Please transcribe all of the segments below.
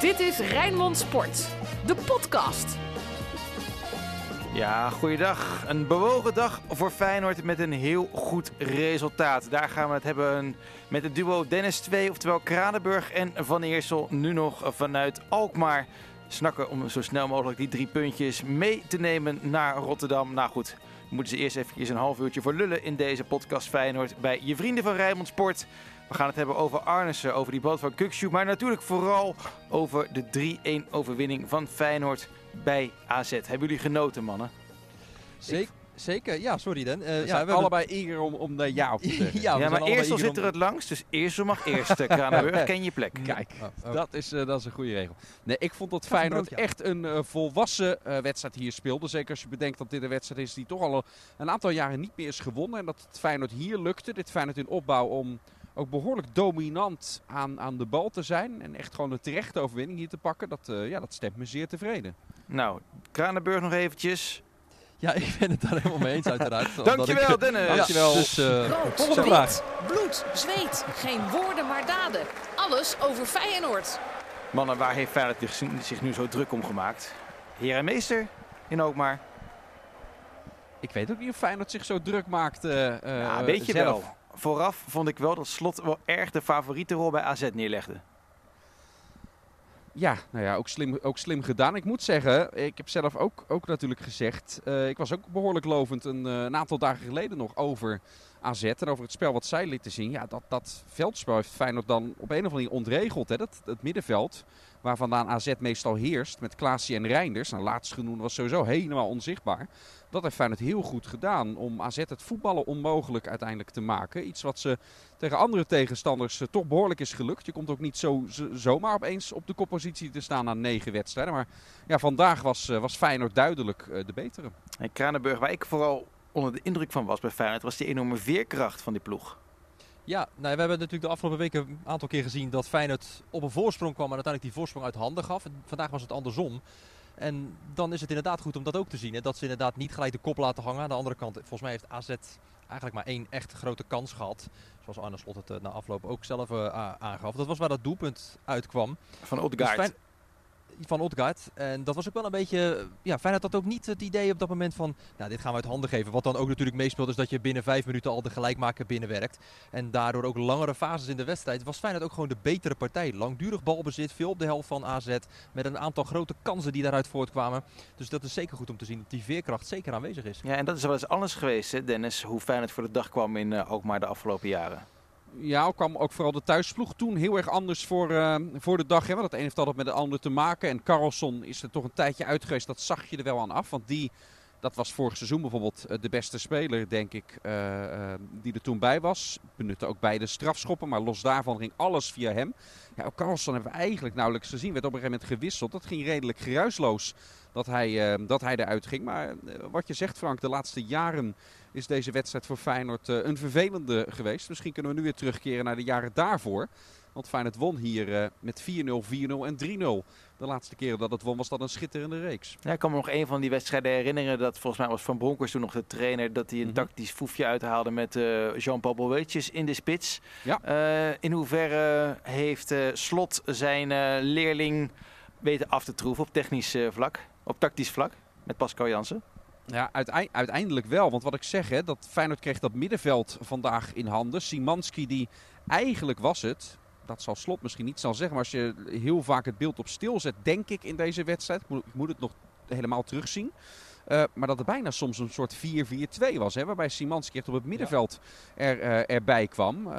Dit is Rijnmond Sport, de podcast. Ja, goeiedag. Een bewogen dag voor Feyenoord met een heel goed resultaat. Daar gaan we het hebben met het duo Dennis 2, oftewel Kranenburg en Van Eersel. Nu nog vanuit Alkmaar snakken om zo snel mogelijk die drie puntjes mee te nemen naar Rotterdam. Nou goed, moeten ze eerst even een half uurtje voor lullen in deze podcast Feyenoord bij je vrienden van Rijnmond Sport. We gaan het hebben over Arnissen, over die boot van Kukshoe, maar natuurlijk vooral over de 3-1 overwinning van Feyenoord bij AZ. Hebben jullie genoten, mannen? Zeker. Zeker, ja, sorry Dan. Uh, ja, we hebben allebei eager om, om de ja op te zeggen. ja, ja maar Eersel zit er het langst, dus Eersel mag eerst. Kranenburg, ken je plek. Kijk, oh, oh. Dat, is, uh, dat is een goede regel. Nee, ik vond dat Feyenoord ja. echt een uh, volwassen wedstrijd hier speelde. Zeker als je bedenkt dat dit een wedstrijd is die toch al een aantal jaren niet meer is gewonnen. En dat het Feyenoord hier lukte. Dit Feyenoord in opbouw om ook behoorlijk dominant aan, aan de bal te zijn. En echt gewoon een terechte overwinning hier te pakken. Dat, ja, dat stemt me zeer tevreden. Nou, Kranenburg nog eventjes. Ja, ik ben het daar helemaal mee eens uiteraard. Dankjewel ik, Dennis. Dankjewel. Dus, uh, Rood, wit, bloed, zweet. Geen woorden maar daden. Alles over Feyenoord. Mannen, waar heeft Feyenoord zich nu zo druk om gemaakt? Heer en meester in Alkmaar. Ik weet ook niet of Feyenoord zich zo druk maakt uh, ja, weet je zelf. wel. Vooraf vond ik wel dat Slot wel erg de favoriete rol bij AZ neerlegde. Ja, nou ja, ook slim, ook slim gedaan. Ik moet zeggen, ik heb zelf ook, ook natuurlijk gezegd. Uh, ik was ook behoorlijk lovend een, uh, een, aantal dagen geleden nog over AZ en over het spel wat zij lieten zien. Ja, dat, dat veldspel heeft Feyenoord dan op een of andere manier ontregeld. Hè? Dat, het middenveld, waar vandaan AZ meestal heerst, met Klaasie en Reinders. Nou, laatstgenoemde was sowieso helemaal onzichtbaar. Dat heeft Feyenoord heel goed gedaan om AZ het voetballen onmogelijk uiteindelijk te maken. Iets wat ze tegen andere tegenstanders uh, toch behoorlijk is gelukt. Je komt ook niet zo, zo, zomaar opeens op de koppositie te staan na negen wedstrijden. Maar ja, vandaag was, uh, was Feyenoord duidelijk uh, de betere. En Kranenburg, waar ik vooral onder de indruk van was bij Feyenoord, was die enorme veerkracht van die ploeg. Ja, nou, we hebben natuurlijk de afgelopen weken een aantal keer gezien dat Feyenoord op een voorsprong kwam en uiteindelijk die voorsprong uit handen gaf. Vandaag was het andersom. En dan is het inderdaad goed om dat ook te zien. Hè? Dat ze inderdaad niet gelijk de kop laten hangen. Aan de andere kant, volgens mij heeft AZ eigenlijk maar één echt grote kans gehad. Zoals Arne Slot het uh, na afloop ook zelf uh, aangaf. Dat was waar dat doelpunt uitkwam. Van Odegaard. Dus van Odgaard. En dat was ook wel een beetje... Ja, Feyenoord had ook niet het idee op dat moment van... Nou, dit gaan we uit handen geven. Wat dan ook natuurlijk meespeelt is dat je binnen vijf minuten al de gelijkmaker binnenwerkt. En daardoor ook langere fases in de wedstrijd. Was Feyenoord ook gewoon de betere partij. Langdurig balbezit, veel op de helft van AZ. Met een aantal grote kansen die daaruit voortkwamen. Dus dat is zeker goed om te zien dat die veerkracht zeker aanwezig is. Ja, en dat is wel eens anders geweest, hè, Dennis. Hoe Feyenoord voor de dag kwam in ook maar de afgelopen jaren ja, kwam ook vooral de thuisploeg toen heel erg anders voor, uh, voor de dag. Hè? Want het een heeft altijd met het ander te maken. En Carlson is er toch een tijdje uit geweest. Dat zag je er wel aan af. Want die, dat was vorig seizoen bijvoorbeeld uh, de beste speler, denk ik, uh, die er toen bij was. Benutte ook beide strafschoppen. Maar los daarvan ging alles via hem. Ja, ook Carlson hebben we eigenlijk nauwelijks gezien. Werd op een gegeven moment gewisseld. Dat ging redelijk geruisloos dat hij, dat hij eruit ging. Maar wat je zegt Frank, de laatste jaren is deze wedstrijd voor Feyenoord uh, een vervelende geweest. Misschien kunnen we nu weer terugkeren naar de jaren daarvoor. Want Feyenoord won hier uh, met 4-0, 4-0 en 3-0. De laatste keren dat het won was dat een schitterende reeks. Ja, ik kan me nog een van die wedstrijden herinneren. Dat volgens mij was Van Bronckhorst toen nog de trainer. Dat hij een mm -hmm. tactisch foefje uithaalde met uh, Jean-Paul Boetjes in de spits. Ja. in hoeverre heeft Slot zijn leerling weten af te troeven op technisch vlak? Op tactisch vlak? Met Pascal Jansen? Ja, uiteindelijk wel. Want wat ik zeg, hè, dat Feyenoord kreeg dat middenveld vandaag in handen. Simanski die eigenlijk was het, dat zal Slot misschien niet zal zeggen, maar als je heel vaak het beeld op stil zet, denk ik in deze wedstrijd, ik moet, ik moet het nog helemaal terugzien. Uh, maar dat er bijna soms een soort 4-4-2 was. Hè, waarbij Simanski echt op het middenveld er, uh, erbij kwam. Uh,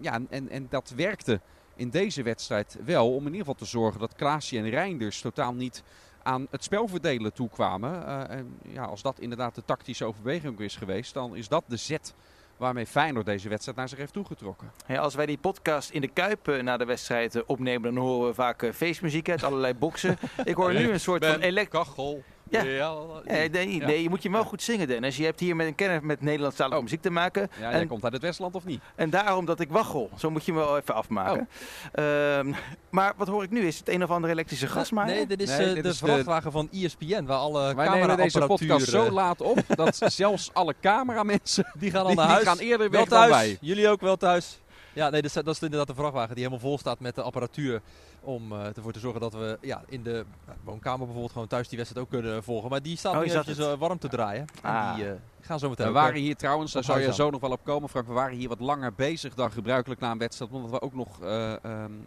ja, en, en dat werkte in deze wedstrijd wel. Om in ieder geval te zorgen dat Klaasje en Reinders totaal niet aan het spelverdelen toekwamen. Uh, en ja, als dat inderdaad de tactische overweging is geweest, dan is dat de zet waarmee Feyenoord deze wedstrijd naar zich heeft toegetrokken. Ja, als wij die podcast in de Kuip uh, na de wedstrijd uh, opnemen, dan horen we vaak uh, feestmuziek uit allerlei boksen. Ik hoor nu een soort van elektrokachel. Ja. ja. Nee, nee, nee, je moet je wel goed zingen, Dennis. Je hebt hier met een kenner met Nederlandstalige oh. muziek te maken. Ja, en, jij komt uit het Westland of niet? En daarom dat ik waggel. Zo moet je me wel even afmaken. Oh. Um, maar wat hoor ik nu? Is het een of andere elektrische gasmaaier? Nee, dit is nee, uh, dit de is vrachtwagen de... van ESPN, waar alle Wij nemen deze podcast zo laat op dat zelfs alle cameramensen die gaan al naar huis. Die gaan eerder wel weg thuis. dan wij. Jullie ook wel thuis. Ja, nee, dat is, dat is inderdaad de vrachtwagen die helemaal vol staat met de apparatuur. Om eh, ervoor te zorgen dat we ja, in de nou, woonkamer bijvoorbeeld gewoon thuis die wedstrijd ook kunnen volgen. Maar die staat Oh, nu je zat eventjes het. eh, warm te draaien. Ah. En die eh, gaan zo meteen We eh, waren hier trouwens, daar zou je zo nog wel op komen Frank, we waren hier wat langer bezig dan gebruikelijk na een wedstrijd. Omdat we ook nog eh, ehm,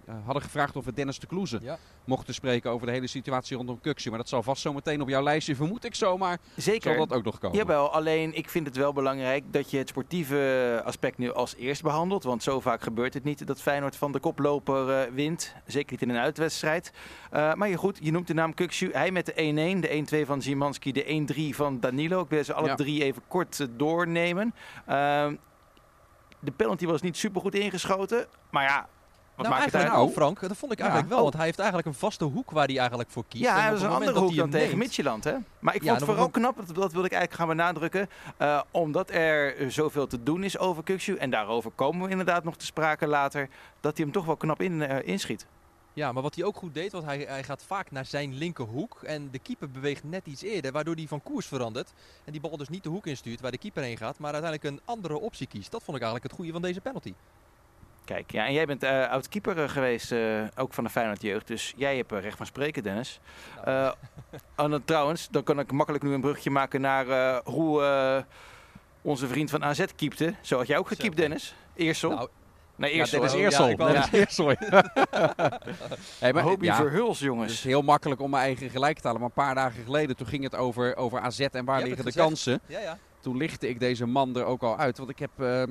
eh, hadden gevraagd of we Dennis de Kloeze Ja. mochten spreken over de hele situatie rondom Kuxu. Maar dat zal vast zo meteen op jouw lijstje, vermoed ik zomaar, Zeker. zal dat ook nog komen. Jawel, alleen ik vind het wel belangrijk dat je het sportieve aspect nu als eerst behandelt. Want zo vaak gebeurt het niet dat Feyenoord van de koploper eh, wint. Zeker niet in een uitwedstrijd. Eh, maar je goed, je noemt de naam Kukshu. Hij met de 1-1, de 1-2 van Zimanski, de 1-3 van Danilo. Ik wil ze alle Ja. drie even kort eh, doornemen. Ehm, de penalty was niet super goed ingeschoten. Maar ja, wat nou, maakt het wel, Frank. Dat vond ik Ja. eigenlijk wel. Oh. Want hij heeft eigenlijk een vaste hoek waar hij eigenlijk voor kiest. Ja, dat is een andere hoek hij dan tegen Midtjylland, hè? Maar ik Ja, vond het vooral knap, dat, dat wil ik eigenlijk gaan benadrukken, eh, omdat er zoveel te doen is over Kukshu. En daarover komen we inderdaad nog te sprake later, dat hij hem toch wel knap in, inschiet. Ja, maar wat hij ook goed deed, want hij, hij gaat vaak naar zijn linkerhoek. En de keeper beweegt net iets eerder, waardoor hij van koers verandert. En die bal dus niet de hoek instuurt waar de keeper heen gaat, maar uiteindelijk een andere optie kiest. Dat vond ik eigenlijk het goede van deze penalty. Kijk, ja, en jij bent eh oud-keeper eh, geweest, eh, ook van de Feyenoord jeugd. Dus jij hebt recht van spreken, Dennis. Nou, en dan trouwens, dan kan ik makkelijk nu een brugje maken naar hoe onze vriend van AZ keepte. Zo had jij ook gekiept, Zo. Dennis. Eersel. Nou, nee, Ja, Eersel. dit is Oh, ja, Eersel. ik wou- Dit is Eersel. hey, maar, Hobie ja, Verhuls, het jongens. is heel makkelijk om mijn eigen gelijk te halen. Maar een paar dagen geleden, toen ging het over, over AZ en waar liggen de het gezegd. kansen. ja, ja. Toen lichtte ik deze man er ook al uit. Want ik heb, eh, eh,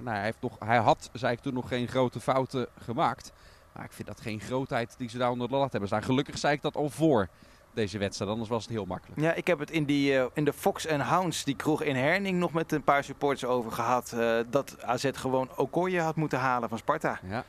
nou, hij, heeft nog, hij had, zei ik toen, nog geen grote fouten gemaakt. Maar ik vind dat geen grootheid die ze daar onder de lat hebben staan. Gelukkig zei ik dat al voor deze wedstrijd, anders was het heel makkelijk. Ja, ik heb het in, die, eh, in de Fox and Hounds, die kroeg in Herning, nog met een paar supporters over gehad. eh, dat AZ gewoon Okoye had moeten halen van Sparta. Ja,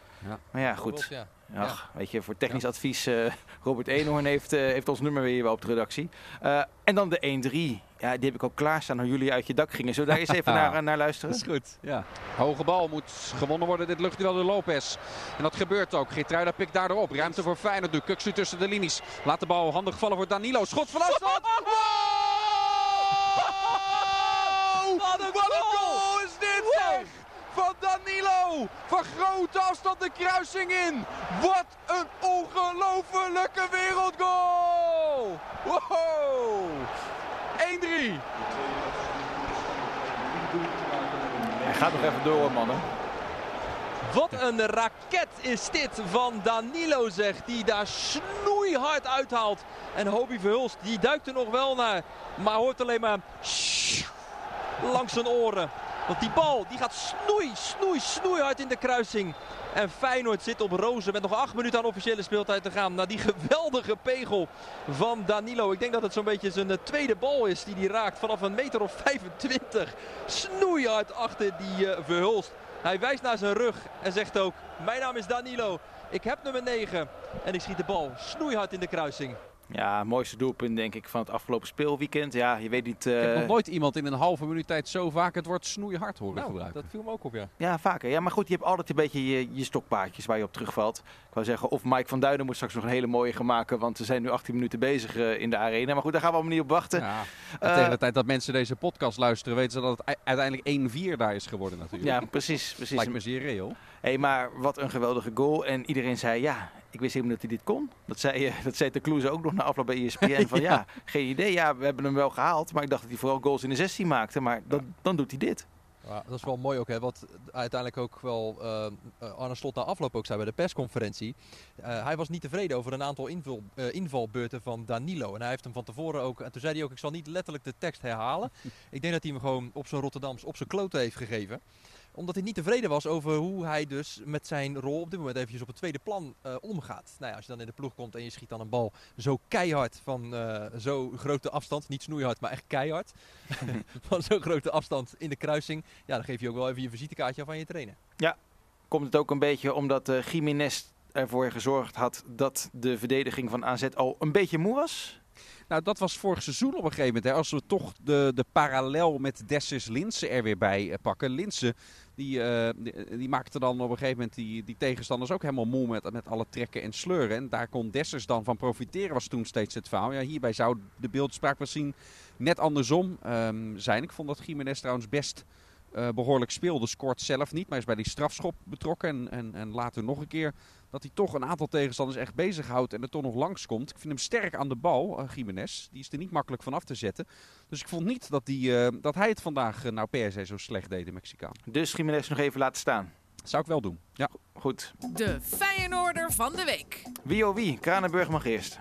Maar ja, goed. Ja. Ach, weet je, voor technisch advies, eh, Robert Eenhoorn heeft, eh, heeft ons nummer weer wel op de redactie. Eh, en dan de 1-3. Ja, die heb ik ook klaarstaan hoe jullie uit je dak gingen. Zullen we daar eens even naar, naar luisteren? dat is goed. Ja. Hoge bal moet gewonnen worden, dit luchtduel door Lopez. En dat gebeurt ook. Geertruida pikt daardoor op. Ruimte voor Feyenoord nu. Kuksu tussen de linies. Laat de bal handig vallen voor Danilo. Schot van afstand. Wow! Wat een goal! Van grote afstand de kruising in! Wat een ongelofelijke wereldgoal! Wow! 1-3! Hij gaat nog even door, mannen. Wat een raket is dit van Danilo zeg. Die daar snoeihard uithaalt. En Hobie Verhulst die duikt er nog wel naar. Maar hoort alleen maar langs zijn oren. Want die bal die gaat snoei, snoei, snoeihard in de kruising. En Feyenoord zit op rozen met nog acht minuten aan officiële speeltijd te gaan. Na die geweldige pegel van Danilo. Ik denk dat het zo'n beetje zijn eh, tweede bal is die hij raakt vanaf een meter of 25. Snoeihard achter die eh, Verhulst. Hij wijst naar zijn rug en zegt ook: Mijn naam is Danilo. Ik heb nummer 9. En ik schiet de bal snoeihard in de kruising. Ja, mooiste doelpunt denk ik van het afgelopen speelweekend. Ja, je weet niet... eh, Ik heb nog nooit iemand in een halve minuut tijd zo vaak het woord snoeihard horen Nou, gebruiken. dat viel me ook op, ja. Ja, vaker. Ja, maar goed, je hebt altijd een beetje je, je stokpaardjes waar je op terugvalt. Ik wou zeggen, of Mike van Duinen moet straks nog een hele mooie gaan maken, want we zijn nu 18 minuten bezig eh, in de arena. Maar goed, daar gaan we allemaal niet op wachten. Ja, Eh, tegen de tijd dat mensen deze podcast luisteren, weten ze dat het uiteindelijk 1-4 daar is geworden natuurlijk. Ja, precies. precies. Lijkt me zeer reëel. Hey, maar wat een geweldige goal. En iedereen zei, ja, ik wist helemaal dat hij dit kon. Dat zei, eh, dat zei de Kloeze ook nog na afloop bij ESPN. Van ja. geen idee. Ja, we hebben hem wel gehaald. Maar ik dacht dat hij vooral goals in de 16 maakte. Maar dan, dan doet hij dit. Ja, dat is wel mooi ook, hè, wat uiteindelijk ook wel eh, Arne Slot na afloop ook zei bij de persconferentie. Hij was niet tevreden over een aantal invul, invalbeurten van Danilo. En hij heeft hem van tevoren ook, en toen zei hij ook, ik zal niet letterlijk de tekst herhalen. ik denk dat hij hem gewoon op zijn Rotterdams, op zijn kloten heeft gegeven omdat hij niet tevreden was over hoe hij dus met zijn rol op dit moment eventjes op het tweede plan eh, omgaat. Nou ja, als je dan in de ploeg komt en je schiet dan een bal zo keihard van eh zo'n grote afstand. Niet snoeihard, maar echt keihard. van zo'n grote afstand in de kruising. Ja, dan geef je ook wel even je visitekaartje af aan je trainer. Komt het ook een beetje omdat eh Jiménez ervoor gezorgd had dat de verdediging van AZ al een beetje moe was? Nou, dat was vorig seizoen op een gegeven moment. Hè. Als we toch de, de parallel met Dessus Linsen er weer bij pakken. Linsen, die, eh, die, die maakte dan op een gegeven moment die, die tegenstanders ook helemaal moe met, met alle trekken en sleuren. En daar kon Dessers dan van profiteren, was toen steeds het verhaal. Ja, hierbij zou de beeldspraak misschien net andersom ehm, zijn. Ik vond dat Jiménez trouwens best eh, behoorlijk speelde. Scoort zelf niet, maar is bij die strafschop betrokken. En, en, en later nog een keer dat hij toch een aantal tegenstanders echt bezighoudt en er toch nog langskomt. Ik vind hem sterk aan de bal, uh, Jiménez. Die is er niet makkelijk van af te zetten. Dus ik vond niet dat, die, uh, dat hij het vandaag uh, nou per se zo slecht deed, de Mexicaan. Dus Jiménez nog even laten staan. Zou ik wel doen, ja. Goed. De Feyenoorder van de week. Wie oh wie? Kranenburg mag eerst.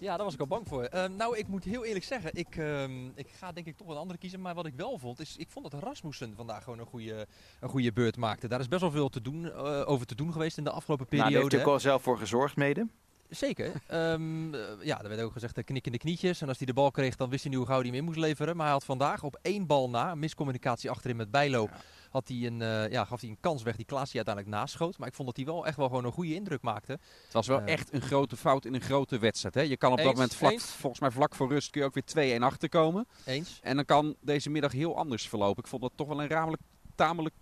Ja, daar was ik al bang voor. Uh, nou, ik moet heel eerlijk zeggen, ik, uh, ik ga denk ik toch een andere kiezen. Maar wat ik wel vond, is ik vond dat Rasmussen vandaag gewoon een goede, een goede beurt maakte. Daar is best wel veel te doen, uh, over te doen geweest in de afgelopen periode. Nou, daar heeft hij ook al zelf voor gezorgd mede. Zeker. Um, ja, er werd ook gezegd knik in de knietjes. En als hij de bal kreeg, dan wist hij nu hoe gauw hij hem in moest leveren. Maar hij had vandaag op één bal na, miscommunicatie achterin met Bijlo, ja. had hij een, uh, ja, gaf hij een kans weg die Klaas uiteindelijk naschoot. Maar ik vond dat hij wel echt wel gewoon een goede indruk maakte. Het was wel uh, echt een grote fout in een grote wedstrijd. Hè? Je kan op eens, dat moment, vlak, eens. volgens mij vlak voor rust, kun je ook weer 2-1 achterkomen. Eens. En dan kan deze middag heel anders verlopen. Ik vond dat toch wel een ramelijk tamelijk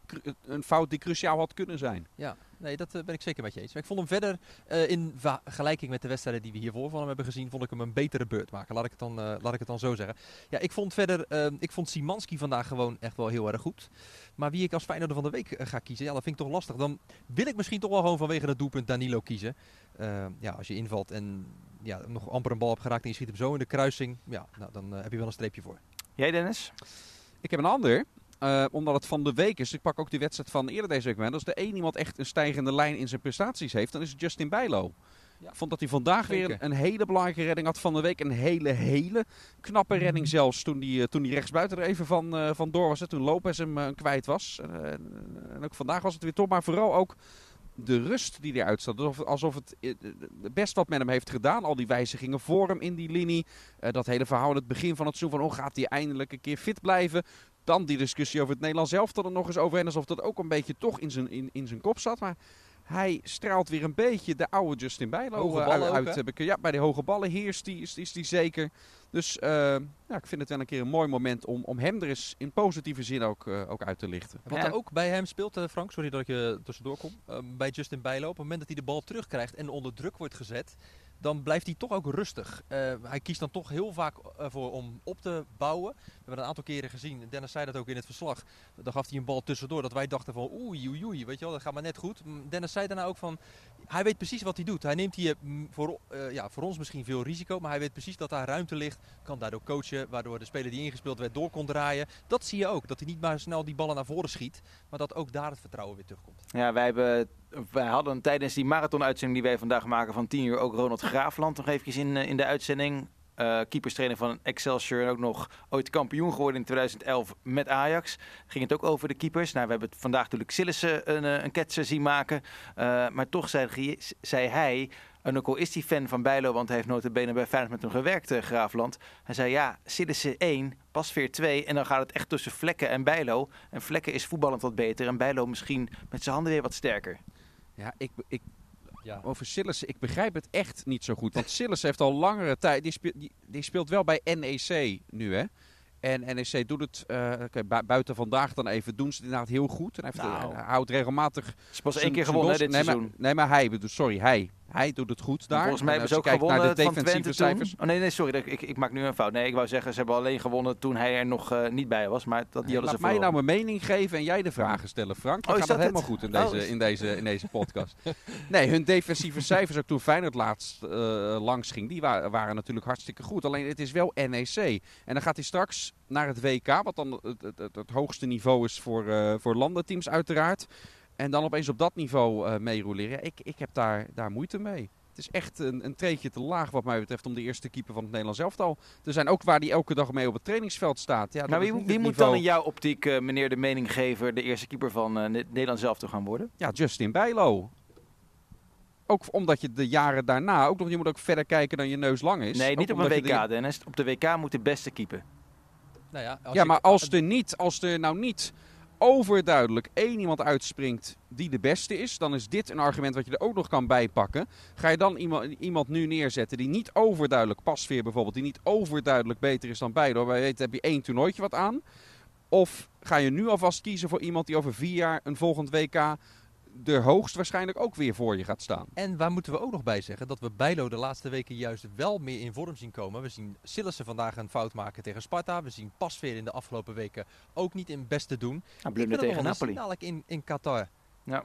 een fout die cruciaal had kunnen zijn. Ja, nee, dat uh, ben ik zeker met je eens. Maar ik vond hem verder uh, in vergelijking met de wedstrijden die we hiervoor van hem hebben gezien, vond ik hem een betere beurt maken. Laat ik het dan, uh, laat ik het dan zo zeggen. Ja, ik vond verder, ik vond Simanski vandaag gewoon echt wel heel erg goed. Maar wie ik als Feyenoorder van de week ga kiezen, ja, dat vind ik toch lastig. Dan wil ik misschien toch wel gewoon vanwege het doelpunt Danilo kiezen. ja, als je invalt en ja, nog amper een bal hebt geraakt en je schiet hem zo in de kruising, ja, nou, dan heb je wel een streepje voor. Jij Dennis? Ik heb een ander. Uh, omdat het van de week is. Ik pak ook die wedstrijd van eerder deze week. Als er één iemand echt een stijgende lijn in zijn prestaties heeft, dan is het Justin Bijlo. Ja. Ik vond dat hij vandaag Zeker. weer een, hele belangrijke redding had van de week. Een hele, hele knappe redding zelfs. Toen hij, uh, toen rechtsbuiten er even van, uh, van door was. Hè, toen Lopez hem uh, kwijt was. en ook vandaag was het weer top. Maar vooral ook de rust die eruit zat. Alsof, alsof het best wat met hem heeft gedaan. Al die wijzigingen voor hem in die linie. dat hele verhaal in het begin van het seizoen. Van oh, gaat hij eindelijk een keer fit blijven? Dan die discussie over het Nederlands zelf er nog eens over. En alsof dat ook een beetje toch in zijn, in, in zijn kop zat. Maar hij straalt weer een beetje de oude Justin Bijlo hoge ballen uit. Ook, heb ik, ja, bij de hoge ballen heerst die, is, is die zeker. Dus uh, ja, ik vind het wel een keer een mooi moment om, om hem er eens in positieve zin ook, uh, ook uit te lichten. Wat Ja. er ook bij hem speelt, eh, Frank, sorry dat ik je tussendoor kom. Bij Justin Bijlo, op het moment dat hij de bal terugkrijgt en onder druk wordt gezet, dan blijft hij toch ook rustig. Eh, hij kiest dan toch heel vaak eh, voor om op te bouwen. We hebben een aantal keren gezien, Dennis zei dat ook in het verslag. Dan gaf hij een bal tussendoor dat wij dachten van oei oei oei, weet je wel, dat gaat maar net goed. Dennis zei daarna ook van, hij weet precies wat hij doet. Hij neemt hier voor, eh, ja, voor ons misschien veel risico, maar hij weet precies dat daar ruimte ligt. Kan daardoor coachen, waardoor de speler die ingespeeld werd door kon draaien. Dat zie je ook, dat hij niet maar snel die ballen naar voren schiet, maar dat ook daar het vertrouwen weer terugkomt. Ja, wij, hebben, wij hadden tijdens die marathon-uitzending die wij vandaag maken van 10 uur ook Ronald Graafland nog eventjes in, eh, in de uitzending. Uh, keeperstrainer van Excelsior en ook nog ooit kampioen geworden in 2011 met Ajax. Ging het ook over de keepers. Nou, we hebben het vandaag natuurlijk Sillissen een, eh, een ketser zien maken. Uh, maar toch zei, zei hij, en ook al is hij fan van Bijlo, want hij heeft notabene bij Feyenoord met hem gewerkt, uh, Graafland. Hij zei ja, Sillissen 1, Pasveer 2 en dan gaat het echt tussen Vlekken en Bijlo. En Vlekken is voetballend wat beter en Bijlo misschien met zijn handen weer wat sterker. Ja, ik, ik, ja. over Sillissen, ik begrijp het echt niet zo goed. Want Sillissen heeft al langere tijd, die speelt, die, die speelt wel bij NEC nu hè. En NEC doet het, uh, okay, buiten vandaag dan even, doen ze het inderdaad heel goed. En hij, heeft, Nou. hij houdt regelmatig... is pas één keer gewonnen hè, dit nee, seizoen. Maar, nee, maar hij, bedoel, sorry, hij. Hij doet het goed daar. Volgens mij En hebben ze ook gewonnen naar de defensieve cijfers. toen. Oh nee, nee, sorry, ik, ik, maak nu een fout. Nee, ik wou zeggen, ze hebben alleen gewonnen toen hij er nog uh, niet bij was. Maar dat, die hadden Laat ze mij nou mijn mening geven en jij de vragen stellen, Frank. Dan Oh, is gaat het dat helemaal het? goed in deze, Oh, in deze, in deze podcast. nee, hun defensieve cijfers, ook toen Feyenoord laatst eh, langs ging, die wa- waren natuurlijk hartstikke goed. Alleen het is wel NEC. En dan gaat hij straks naar het WK, wat dan het, het, het, het hoogste niveau is voor, eh, voor landenteams uiteraard. En dan opeens op dat niveau eh meeroleren. Ja, ik, ik heb daar, daar moeite mee. Het is echt een, een treetje te laag wat mij betreft om de eerste keeper van het Nederlands elftal te zijn. Ook waar die elke dag mee op het trainingsveld staat. Ja, Nou, wie, het moet dan in jouw optiek, eh, meneer de meninggever, de eerste keeper van eh, Ne- Nederland zelf te gaan worden? Ja, Justin Bijlo. Ook omdat je de jaren daarna ook nog, je moet ook verder kijken dan je neus lang is. nee, Ook niet op een WK, de- Dennis. Op de WK moet de beste keeper. Nou ja, als ja, maar als er, niet, als er nou niet overduidelijk één iemand uitspringt die de beste is, dan is dit een argument wat je er ook nog kan bijpakken. Ga je dan iemand, iemand nu neerzetten die niet overduidelijk, Pasveer bijvoorbeeld, die niet overduidelijk beter is dan beide, wij weten heb je één toernooitje wat aan. Of ga je nu alvast kiezen voor iemand die over vier jaar een volgend WK er hoogstwaarschijnlijk ook weer voor je gaat staan. En waar moeten we ook nog bij zeggen dat we Bijlo de laatste weken juist wel meer in vorm zien komen. We zien Sillissen vandaag een fout maken tegen Sparta. We zien Pasveer in de afgelopen weken ook niet in beste doen. Nou, blunder tegen Napoli. Dadelijk in, in Qatar. Ja.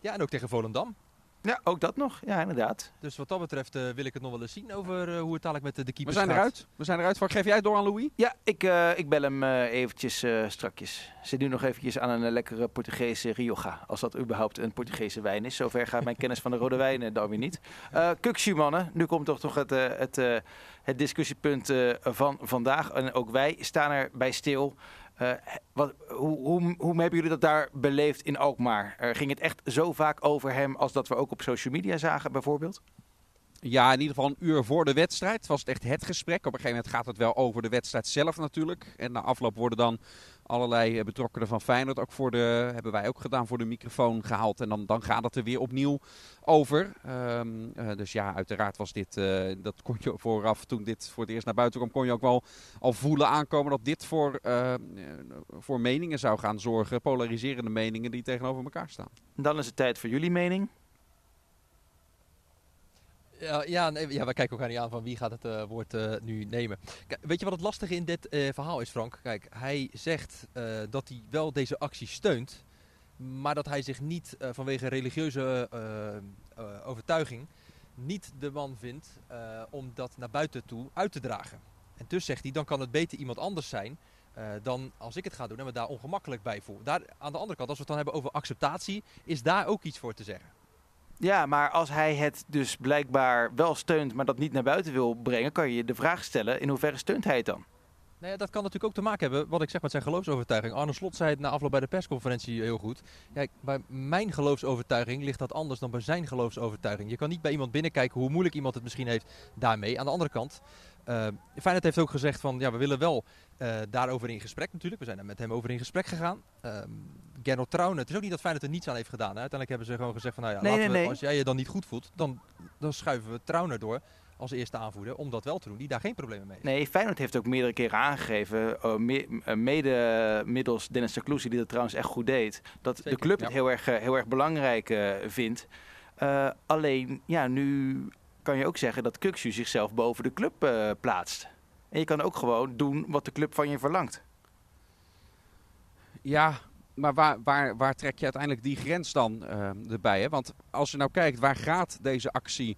Ja, en ook tegen Volendam. Ja, ook dat nog. Ja, inderdaad. Dus wat dat betreft uh, wil ik het nog wel eens zien over uh, hoe het dadelijk met de, de keepers We zijn gaat. eruit. We zijn eruit. Geef jij het door aan Louis? Ja, ik, uh, ik bel hem eventjes strakjes. Zit nu nog eventjes aan een lekkere Portugese Rioja. Als dat überhaupt een Portugese wijn is. Zover gaat mijn kennis van de rode wijnen dan weer niet. Uh, mannen, nu komt toch toch het, het, het discussiepunt van vandaag. En ook wij staan erbij stil. Uh, wat, hoe, hoe, hebben jullie dat daar beleefd in Alkmaar? Uh, ging het echt zo vaak over hem als dat we ook op social media zagen bijvoorbeeld? Ja, in ieder geval een uur voor de wedstrijd was het echt het gesprek. Op een gegeven moment gaat het wel over de wedstrijd zelf natuurlijk. En na afloop worden dan allerlei betrokkenen van Feyenoord ook voor de, hebben wij ook gedaan, voor de microfoon gehaald. En dan, dan gaat het er weer opnieuw over. Um, uh, dus ja, uiteraard was dit, uh, dat kon je vooraf, toen dit voor het eerst naar buiten kwam, kon je ook wel al voelen aankomen dat dit voor, voor meningen zou gaan zorgen. Polariserende meningen die tegenover elkaar staan. Dan is het tijd voor jullie mening. Ja, ja, nee, ja, wij kijken elkaar niet aan van wie gaat het uh, woord uh, nu nemen. Kijk, weet je wat het lastige in dit uh, verhaal is, Frank? Kijk, hij zegt dat hij wel deze actie steunt, maar dat hij zich niet vanwege religieuze overtuiging niet de man vindt om dat naar buiten toe uit te dragen. En dus zegt hij, dan kan het beter iemand anders zijn dan als ik het ga doen en me daar ongemakkelijk bij voel. Daar, aan de andere kant, als we het dan hebben over acceptatie, is daar ook iets voor te zeggen. Ja, maar als hij het dus blijkbaar wel steunt, maar dat niet naar buiten wil brengen, kan je je de vraag stellen: in hoeverre steunt hij het dan? Nou ja, dat kan natuurlijk ook te maken hebben, wat ik zeg met zijn geloofsovertuiging. Arne Slot zei het na afloop bij de persconferentie heel goed. Kijk, bij mijn geloofsovertuiging ligt dat anders dan bij zijn geloofsovertuiging. Je kan niet bij iemand binnenkijken hoe moeilijk iemand het misschien heeft daarmee. Aan de andere kant, uh, Feyenoord heeft ook gezegd van, ja, we willen wel uh, daarover in gesprek natuurlijk. We zijn er met hem over in gesprek gegaan. Uh, Gernot Trauner, het is ook niet dat Feyenoord er niets aan heeft gedaan. Hè. Uiteindelijk hebben ze gewoon gezegd van, nou ja, nee, laten nee, we, nee. als jij je dan niet goed voelt, dan, dan schuiven we Trauner door als eerste aanvoerder om dat wel te doen, die daar geen problemen mee heeft. Nee, Feyenoord heeft ook meerdere keren aangegeven, uh, me, uh, mede middels Dennis de Kloes, die dat trouwens echt goed deed, dat Zeker, de club ja. het heel erg, uh, heel erg belangrijk vindt. Uh, alleen, ja, nu kan je ook zeggen dat Kukshu zichzelf boven de club uh, plaatst. En je kan ook gewoon doen wat de club van je verlangt. Ja, maar waar, waar, waar trek je uiteindelijk die grens dan uh, erbij? Hè? Want als je nou kijkt, waar gaat deze actie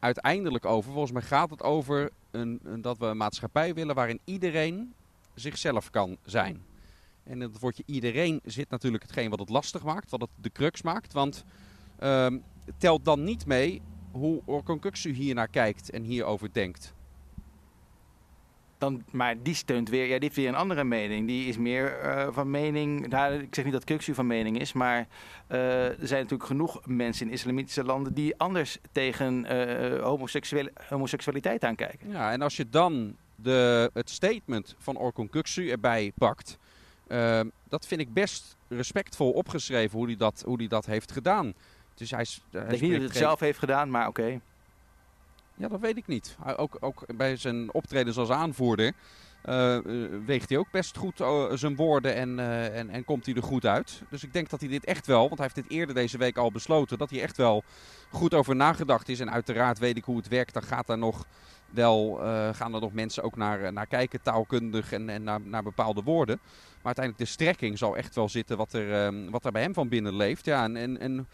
uiteindelijk over? Volgens mij gaat het over een, een, dat we een maatschappij willen waarin iedereen zichzelf kan zijn. En in het woordje iedereen zit natuurlijk hetgeen wat het lastig maakt, wat het de crux maakt. Want uh, telt dan niet mee hoe Orkon Kuksu hier naar kijkt en hierover denkt. Dan, maar die steunt weer, ja, die heeft weer een andere mening. Die is meer uh, van mening, nou, ik zeg niet dat Kuksu van mening is, maar uh, er zijn natuurlijk genoeg mensen in islamitische landen die anders tegen uh, homoseksuele, homoseksualiteit aankijken. Ja, en als je dan de, het statement van Orkun Kuksu erbij pakt, dat vind ik best respectvol opgeschreven hoe hij dat, hoe die dat heeft gedaan. Dus hij, hij ik denk niet dat hij het zelf heeft gedaan, maar oké. Okay. Ja, dat weet ik niet. Ook, ook bij zijn optredens als aanvoerder uh, weegt hij ook best goed uh, zijn woorden en, en, en komt hij er goed uit. Dus ik denk dat hij dit echt wel, want hij heeft dit eerder deze week al besloten, dat hij echt wel goed over nagedacht is. En uiteraard weet ik hoe het werkt. Dan gaat daar nog wel, gaan er nog mensen ook naar, naar kijken, taalkundig en, en naar, naar bepaalde woorden. Maar uiteindelijk de strekking zal echt wel zitten wat er, wat er bij hem van binnen leeft. Ja, en, en, en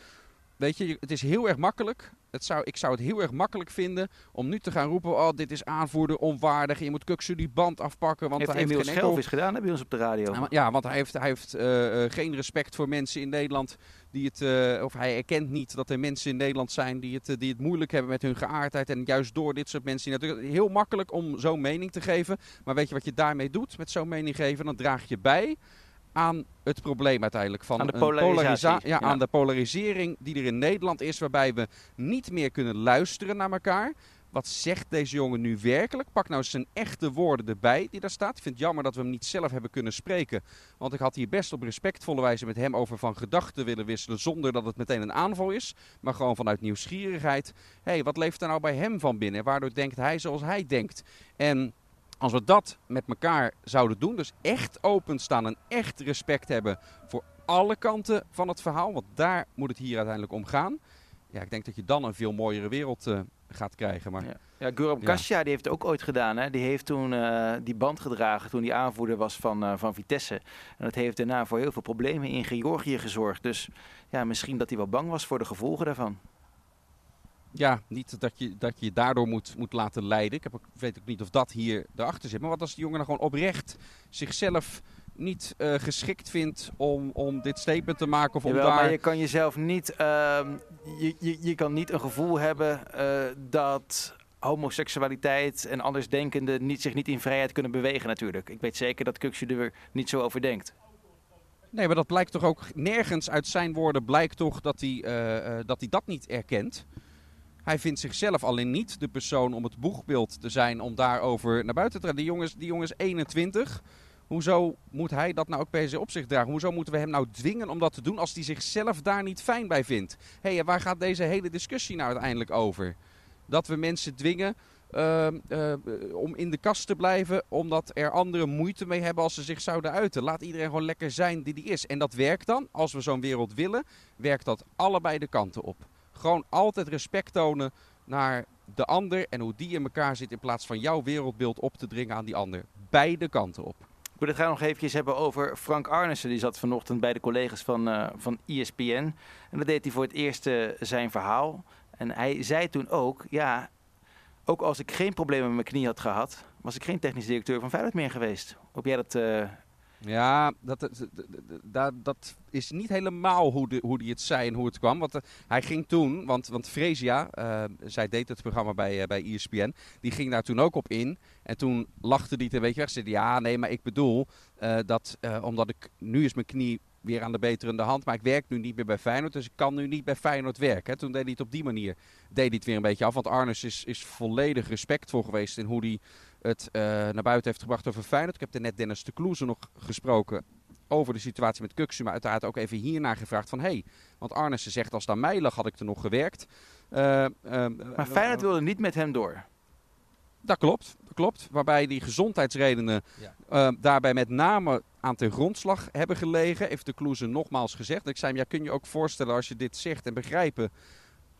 weet je, het is heel erg makkelijk. Het zou, ik zou het heel erg makkelijk vinden om nu te gaan roepen: oh, dit is aanvoerder onwaardig. Je moet Kuksu die band afpakken. Want heeft hij heeft geen enkel... gedaan hè, bij ons op de radio. Ja, ja want hij heeft, hij heeft uh, uh, geen respect voor mensen in Nederland. Die het, uh, of hij erkent niet dat er mensen in Nederland zijn die het, die het moeilijk hebben met hun geaardheid. En juist door dit soort mensen. Natuurlijk heel makkelijk om zo'n mening te geven. Maar weet je wat je daarmee doet met zo'n mening geven? Dan draag je bij aan het probleem uiteindelijk van aan de polarisatie. ja, ja. aan de polarisering die er in Nederland is, waarbij we niet meer kunnen luisteren naar elkaar. Wat zegt deze jongen nu werkelijk? Pak nou zijn echte woorden erbij die daar staat. Ik vind het jammer dat we hem niet zelf hebben kunnen spreken. Want ik had hier best op respectvolle wijze met hem over van gedachten willen wisselen. Zonder dat het meteen een aanval is. Maar gewoon vanuit nieuwsgierigheid. Hé, hey, wat leeft er nou bij hem van binnen? Waardoor denkt hij zoals hij denkt? En als we dat met elkaar zouden doen, dus echt openstaan en echt respect hebben voor alle kanten van het verhaal. Want daar moet het hier uiteindelijk om gaan. Ja, ik denk dat je dan een veel mooiere wereld uh, gaat krijgen. Maar... Ja, ja Guram Kasia die heeft het ook ooit gedaan. Hè? Die heeft toen uh, die band gedragen toen hij aanvoerder was van, uh, van Vitesse. En dat heeft daarna voor heel veel problemen in Georgië gezorgd. Dus ja, misschien dat hij wel bang was voor de gevolgen daarvan. Ja, niet dat je dat je daardoor moet, moet laten leiden. Ik heb ook, weet ook niet of dat hier erachter zit. Maar wat als die jongen dan gewoon oprecht zichzelf niet uh, geschikt vindt om, om dit statement te maken. Of om Jawel, daar... maar je kan jezelf niet, uh, je, je, je kan niet een gevoel hebben uh, dat homoseksualiteit en andersdenkenden niet, zich niet in vrijheid kunnen bewegen natuurlijk. Ik weet zeker dat Kuksje er niet zo over denkt. Nee, maar dat blijkt toch ook nergens uit zijn woorden blijkt toch dat hij, uh, dat, hij dat niet erkent. Hij vindt zichzelf alleen niet de persoon om het boegbeeld te zijn om daarover naar buiten te treden. Die jongens, die jongens 21. Hoezo moet hij dat nou ook per se op zich dragen? Hoezo moeten we hem nou dwingen om dat te doen als hij zichzelf daar niet fijn bij vindt? Hé, hey, waar gaat deze hele discussie nou uiteindelijk over? Dat we mensen dwingen uh, uh, om in de kast te blijven, omdat er anderen moeite mee hebben als ze zich zouden uiten. Laat iedereen gewoon lekker zijn die die is. En dat werkt dan, als we zo'n wereld willen, werkt dat allebei de kanten op. Gewoon altijd respect tonen naar de ander en hoe die in elkaar zit in plaats van jouw wereldbeeld op te dringen aan die ander. Beide kanten op. Ik wil het graag nog even hebben over Frank Arnissen. Die zat vanochtend bij de collega's van, uh, van ESPN. En dat deed hij voor het eerst uh, zijn verhaal. En hij zei toen ook, ja, ook als ik geen problemen met mijn knie had gehad, was ik geen technisch directeur van Feyenoord meer geweest. Hoop jij dat... Uh... Ja, dat, dat, dat, is niet helemaal hoe, de, hoe die het zei en hoe het kwam. Want uh, hij ging toen, want, want Fresia, uh, zij deed het programma bij, uh, bij ESPN, die ging daar toen ook op in. En toen lachte hij het een beetje weg. Zei ja, nee, maar ik bedoel dat omdat ik, nu is mijn knie weer aan de beterende hand. Maar ik werk nu niet meer bij Feyenoord, dus ik kan nu niet bij Feyenoord werken. Toen deed hij het op die manier deed hij het weer een beetje af. Want Arnes is, is volledig respectvol geweest in hoe hij het uh, naar buiten heeft gebracht over Feyenoord. Ik heb er net Dennis de Kloeze nog gesproken over de situatie met Kuksu. Maar uiteraard ook even hiernaar gevraagd van... hé, hey, want Arnissen zegt als het aan mij lag had ik er nog gewerkt. Uh, uh, maar Feyenoord wilde niet met hem door. Dat klopt, dat klopt. Waarbij die gezondheidsredenen ja. daarbij met name aan ten grondslag hebben gelegen. Heeft de Kloeze nogmaals gezegd. Ik zei hem, ja, kun je ook voorstellen als je dit zegt en begrijpen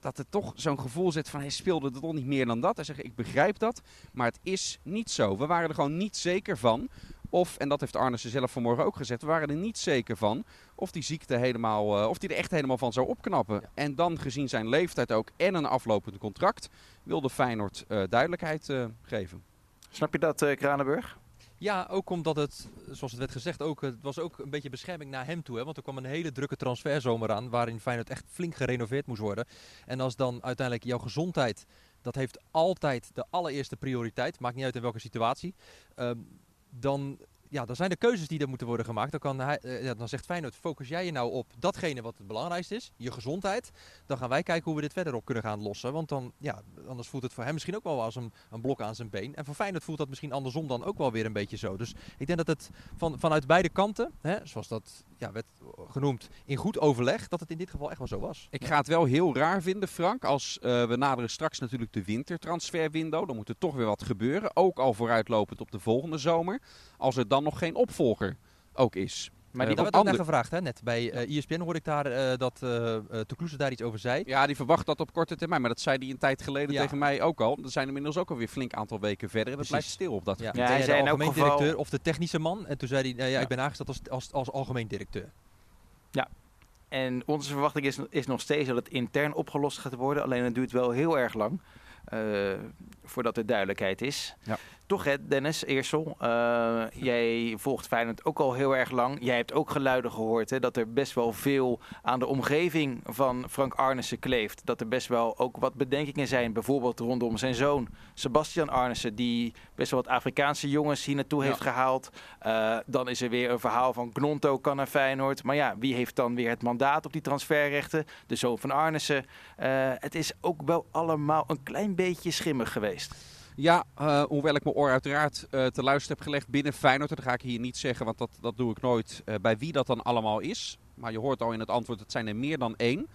dat er toch zo'n gevoel zit van hij speelde er toch niet meer dan dat. Hij zegt ik begrijp dat, maar het is niet zo. We waren er gewoon niet zeker van. Of, en dat heeft Arnissen zelf vanmorgen ook gezegd, we waren er niet zeker van of die ziekte helemaal, uh, of die er echt helemaal van zou opknappen. Ja. En dan gezien zijn leeftijd ook en een aflopend contract, wilde Feyenoord uh, duidelijkheid uh, geven. Snap je dat, Kranenburg? Ja, ook omdat het, zoals het werd gezegd, ook, het was ook een beetje bescherming naar hem toe. Hè? Want er kwam een hele drukke transferzomer aan, waarin Feyenoord echt flink gerenoveerd moest worden. En als dan uiteindelijk jouw gezondheid, dat heeft altijd de allereerste prioriteit, maakt niet uit in welke situatie, um, dan ja, dan zijn er keuzes die er moeten worden gemaakt. Dan, kan hij, ja, dan zegt Feyenoord, focus jij je nou op datgene wat het belangrijkste is, je gezondheid. Dan gaan wij kijken hoe we dit verder op kunnen gaan lossen. Want dan, ja, anders voelt het voor hem misschien ook wel als een, een blok aan zijn been. En voor Feyenoord voelt dat misschien andersom dan ook wel weer een beetje zo. Dus ik denk dat het van, vanuit beide kanten, hè, zoals dat ja, werd genoemd, in goed overleg, dat het in dit geval echt wel zo was. Ik ga het wel heel raar vinden, Frank, als uh, we naderen straks natuurlijk de wintertransferwindow. Dan moet er toch weer wat gebeuren, ook al vooruitlopend op de volgende zomer. Als er dan nog geen opvolger ook is. Maar die uh, werd ook naar gevraagd, hè? net bij uh, ESPN hoorde ik daar uh, dat uh, daar iets over zei. Ja, die verwacht dat op korte termijn, maar dat zei hij een tijd geleden ja. tegen mij ook al. Er zijn inmiddels ook alweer flink aantal weken verder en dat blijft stil op dat ja. Ja, hij zei de algemeen geval... directeur of de technische man. En toen zei hij, ja, ik ben aangesteld als, als, als algemeen directeur. Ja, en onze verwachting is, is nog steeds dat het intern opgelost gaat worden. Alleen het duurt wel heel erg lang. Uh, voordat er duidelijkheid is. Ja. Toch hè, Dennis Eersel, uh, jij volgt Feyenoord ook al heel erg lang. Jij hebt ook geluiden gehoord hè, dat er best wel veel aan de omgeving van Frank Arnissen kleeft. Dat er best wel ook wat bedenkingen zijn, bijvoorbeeld rondom zijn zoon Sebastian Arnissen, die best wel wat Afrikaanse jongens hier naartoe ja. heeft gehaald. Uh, dan is er weer een verhaal van Gnonto kan naar Feyenoord. Maar ja, wie heeft dan weer het mandaat op die transferrechten? De zoon van Arnissen. Uh, het is ook wel allemaal een klein beetje schimmig geweest. Ja, uh, hoewel ik mijn oor uiteraard uh, te luisteren heb gelegd binnen Feyenoord. Dat ga ik hier niet zeggen, want dat, dat doe ik nooit uh, bij wie dat dan allemaal is. Maar je hoort al in het antwoord, het zijn er meer dan één.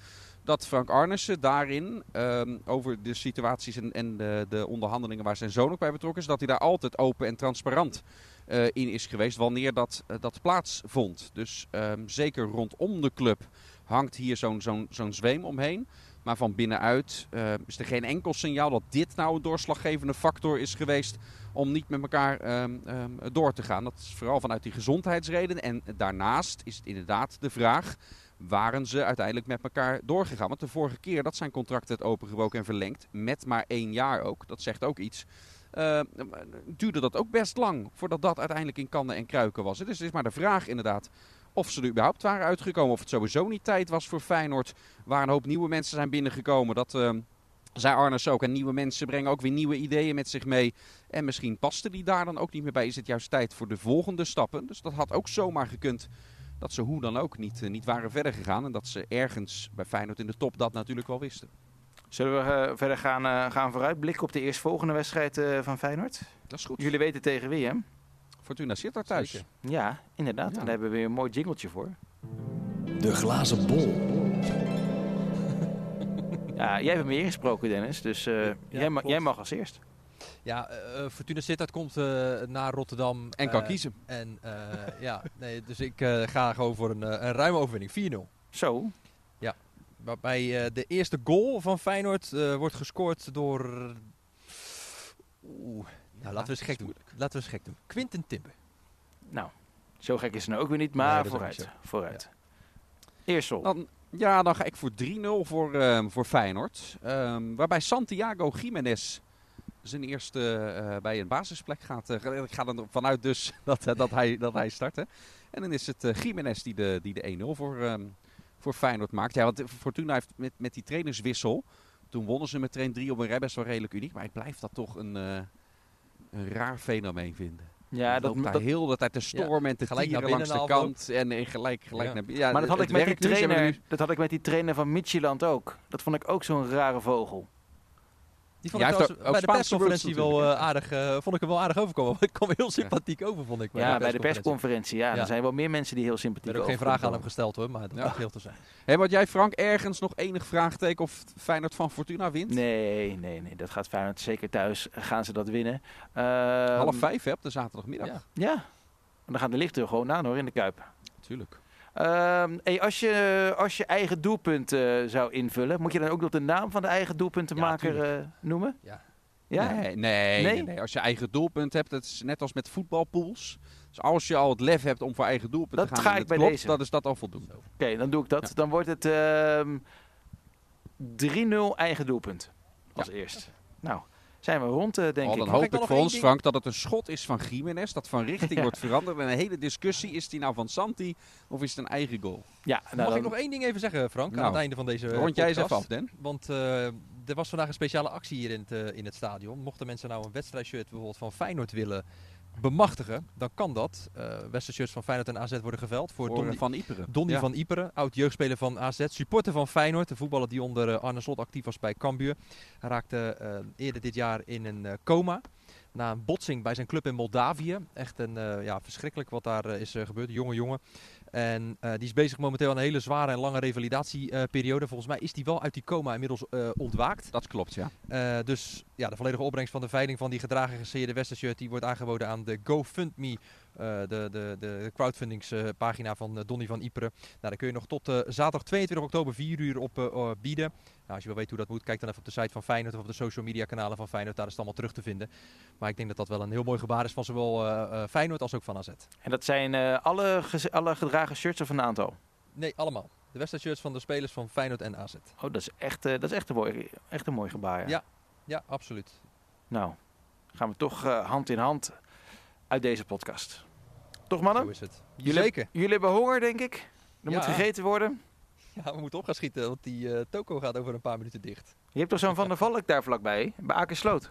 Dat Frank Arnissen daarin, um, over de situaties en, en de, de, onderhandelingen waar zijn zoon ook bij betrokken is, dat hij daar altijd open en transparant eh, in is geweest wanneer dat, eh, dat plaatsvond. Dus ehm, zeker rondom de club hangt hier zo'n zo'n zo'n zweem omheen. Maar van binnenuit eh, is er geen enkel signaal dat dit nou een doorslaggevende factor is geweest om niet met elkaar ehm, ehm, door te gaan. Dat is vooral vanuit die gezondheidsredenen. En daarnaast is het inderdaad de vraag, waren ze uiteindelijk met elkaar doorgegaan? Want de vorige keer dat zijn contract werd opengebroken en verlengd, met maar één jaar ook, dat zegt ook iets. eh, duurde dat ook best lang voordat dat uiteindelijk in kannen en kruiken was. Dus het is maar de vraag inderdaad of ze er überhaupt waren uitgekomen. Of het sowieso niet tijd was voor Feyenoord. Waar een hoop nieuwe mensen zijn binnengekomen. Dat eh, zei Arnes ook. En nieuwe mensen brengen ook weer nieuwe ideeën met zich mee. En misschien paste die daar dan ook niet meer bij. Is het juist tijd voor de volgende stappen. Dus dat had ook zomaar gekund. Dat ze hoe dan ook niet, eh, niet waren verder gegaan. En dat ze ergens bij Feyenoord in de top dat natuurlijk wel wisten. Zullen we eh, verder gaan, eh, gaan vooruitblikken op de eerstvolgende wedstrijd van Feyenoord? Dat is goed. Jullie weten tegen wie, hè? Fortuna zit daar thuis. Zeker. Ja, inderdaad. Ja. En daar hebben we weer een mooi jingletje voor. De glazen bol. Ja, jij hebt me ingesproken, Dennis. Dus eh, jij, ma- klopt. jij mag als eerst. Ja, eh, eh, Fortuna Sittard komt eh, naar Rotterdam. En kan kiezen. En eh, ja, nee, dus ik eh, ga gewoon voor een, een ruime overwinning. 4-0. Zo. Waarbij eh, de eerste goal van Feyenoord eh, wordt gescoord door... Oeh, nou, laten we eens gek doen. Laten we eens gek doen. Quinten Timber. Nou, zo gek is het nou ook weer niet, maar Nee, vooruit. Vooruit. Eersel. Dan, ja, dan ga ik voor 3-0 voor, ehm, voor Feyenoord. Ehm, waarbij Santiago Jiménez zijn eerste eh, bij een basisplek gaat. eh, ik ga er vanuit dus dat, eh, dat, hij, dat hij start. hè. En dan is het eh Jiménez die de, die de 1-0 voor, ehm, voor Feyenoord maakt. Ja, want Fortuna heeft met, met die trainerswissel... Toen wonnen ze met train 3 op een rij best wel redelijk uniek. Maar ik blijf dat toch een, eh, een raar fenomeen vinden. ja, dat, loopt daar dat, heel de tijd te stormen en te gelijk naar langs de kant. En, en gelijk, gelijk Ja. naar binnen. Ja, maar dat had, ik met die trainer, nu- dat had ik met die trainer van Midtjylland ook. Dat vond ik ook zo'n rare vogel. Die vond Ja, ik ook- bij de Spaanse persconferentie wel eh, aardig, eh, vond ik hem wel aardig overkomen. Ik kwam heel sympathiek over, vond ik. Ja, bij de persconferentie. Ja, Ja. er zijn wel meer mensen die heel sympathiek werd ook geen vraag aan hem gesteld hoor, maar dat Ja. mag heel te zijn. Hé, wat jij Frank ergens nog enig vraagteken of Feyenoord van Fortuna wint? Nee, nee, nee. Dat gaat Feyenoord zeker thuis. Gaan ze dat winnen. Ehm, Half vijf hè, op de zaterdagmiddag. Ja. Ja. En dan gaan de lichten gewoon aan hoor, in de Kuip. Tuurlijk. Ehm, hey, als, je, als je eigen doelpunt eh, zou invullen, moet je dan ook nog de naam van de eigen doelpuntenmaker eh, noemen? Ja. Ja? Nee, nee, Nee? Als je eigen doelpunt hebt, dat is net als met voetbalpools. Dus als je al het lef hebt om voor eigen doelpunt Dat te gaan, ga ik bij klopt, deze. dan is dat al voldoende. Oké, dan doe ik dat. Ja. Dan wordt het ehm 3-0 eigen doelpunt. Als eerst. Nou, zijn we rond, eh, denk Oh, ik. dan hoop ik dan voor ons, ding? Frank, dat het een schot is van Jiménez. Dat van richting Ja. wordt veranderd. En een hele discussie, is die nou van Santi of is het een eigen goal? Ja, nou, Mag dan- ik nog één ding even zeggen, Frank, aan Nou, het einde van deze Rond jij eens even af, Den. Want eh, er was vandaag een speciale actie hier in het, eh, in het stadion. Mochten mensen nou een wedstrijdshirt bijvoorbeeld van Feyenoord willen bemachtigen, dan kan dat. Eh wedstrijdshirts van Feyenoord en AZ worden geveld voor, Voor Donny, Van Iperen. Donny Ja. van Iperen, oud jeugdspeler van AZ, supporter van Feyenoord, de voetballer die onder eh, Arne Slot actief was bij Cambuur. Hij raakte eh, eerder dit jaar in een eh, coma. Na een botsing bij zijn club in Moldavië. Echt een, eh, ja, verschrikkelijk wat daar eh, is eh, gebeurd. Jonge jongen. En eh, die is bezig momenteel aan een hele zware en lange revalidatieperiode. Volgens mij is die wel uit die coma inmiddels eh, ontwaakt. Dat klopt, ja. Eh, dus ja, de volledige opbrengst van de veiling van die gedragen geseerde Westershirt die wordt aangeboden aan de GoFundMe, de, de, de crowdfundingspagina van eh, Donny van Iperen. Nou, daar kun je nog tot eh, zaterdag 22 oktober 4 uur op eh, eh, bieden. Nou, als je wil weten hoe dat moet, kijk dan even op de site van Feyenoord of op de social media kanalen van Feyenoord. Daar is het allemaal terug te vinden. Maar ik denk dat dat wel een heel mooi gebaar is van zowel eh, eh, Feyenoord als ook van AZ. En dat zijn eh, alle, alle gedragen shirts of een aantal? Nee, allemaal. De wedstrijdshirts van de spelers van Feyenoord en AZ. Oh, dat is echt, eh, dat is echt, een, mooi, echt een mooi gebaar. Ja. Ja. Ja, absoluut. Nou, gaan we toch eh, hand in hand uit deze podcast. Toch mannen? Zo is het. Jullie, Zeker. Jullie hebben honger, denk ik. Er Ja. moet gegeten worden. Ja, we moeten op gaan schieten, want die eh, toko gaat over een paar minuten dicht. Je hebt toch zo'n Van der Valk daar vlakbij, bij Akersloot?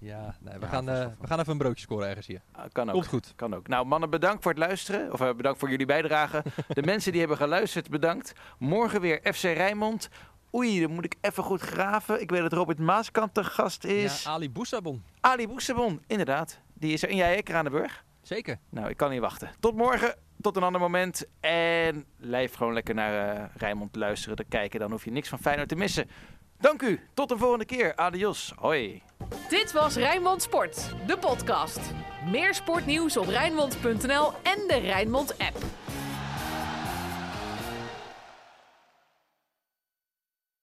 Ja, nee, we, Ja, gaan, eh, we gaan even een broodje scoren ergens hier. Ah, kan ook. Komt goed. Kan ook. Nou, mannen, bedankt voor het luisteren. Of eh, bedankt voor jullie bijdrage. De mensen die hebben geluisterd, bedankt. Morgen weer FC Rijnmond. Oei, dan moet ik even goed graven. Ik weet dat Robert Maaskant de gast is. Ja, Ali Boussabon. Ali Boesebon, inderdaad. Die is er. En jij, hè, Kranenburg? Zeker. Nou, ik kan niet wachten. Tot morgen, tot een ander moment. En blijf gewoon lekker naar eh Rijnmond luisteren, te kijken. Dan hoef je niks van Feyenoord te missen. Dank u. Tot de volgende keer. Adios. Hoi. Dit was Rijnmond Sport, de podcast. Meer sportnieuws op Rijnmond.nl en de Rijnmond app.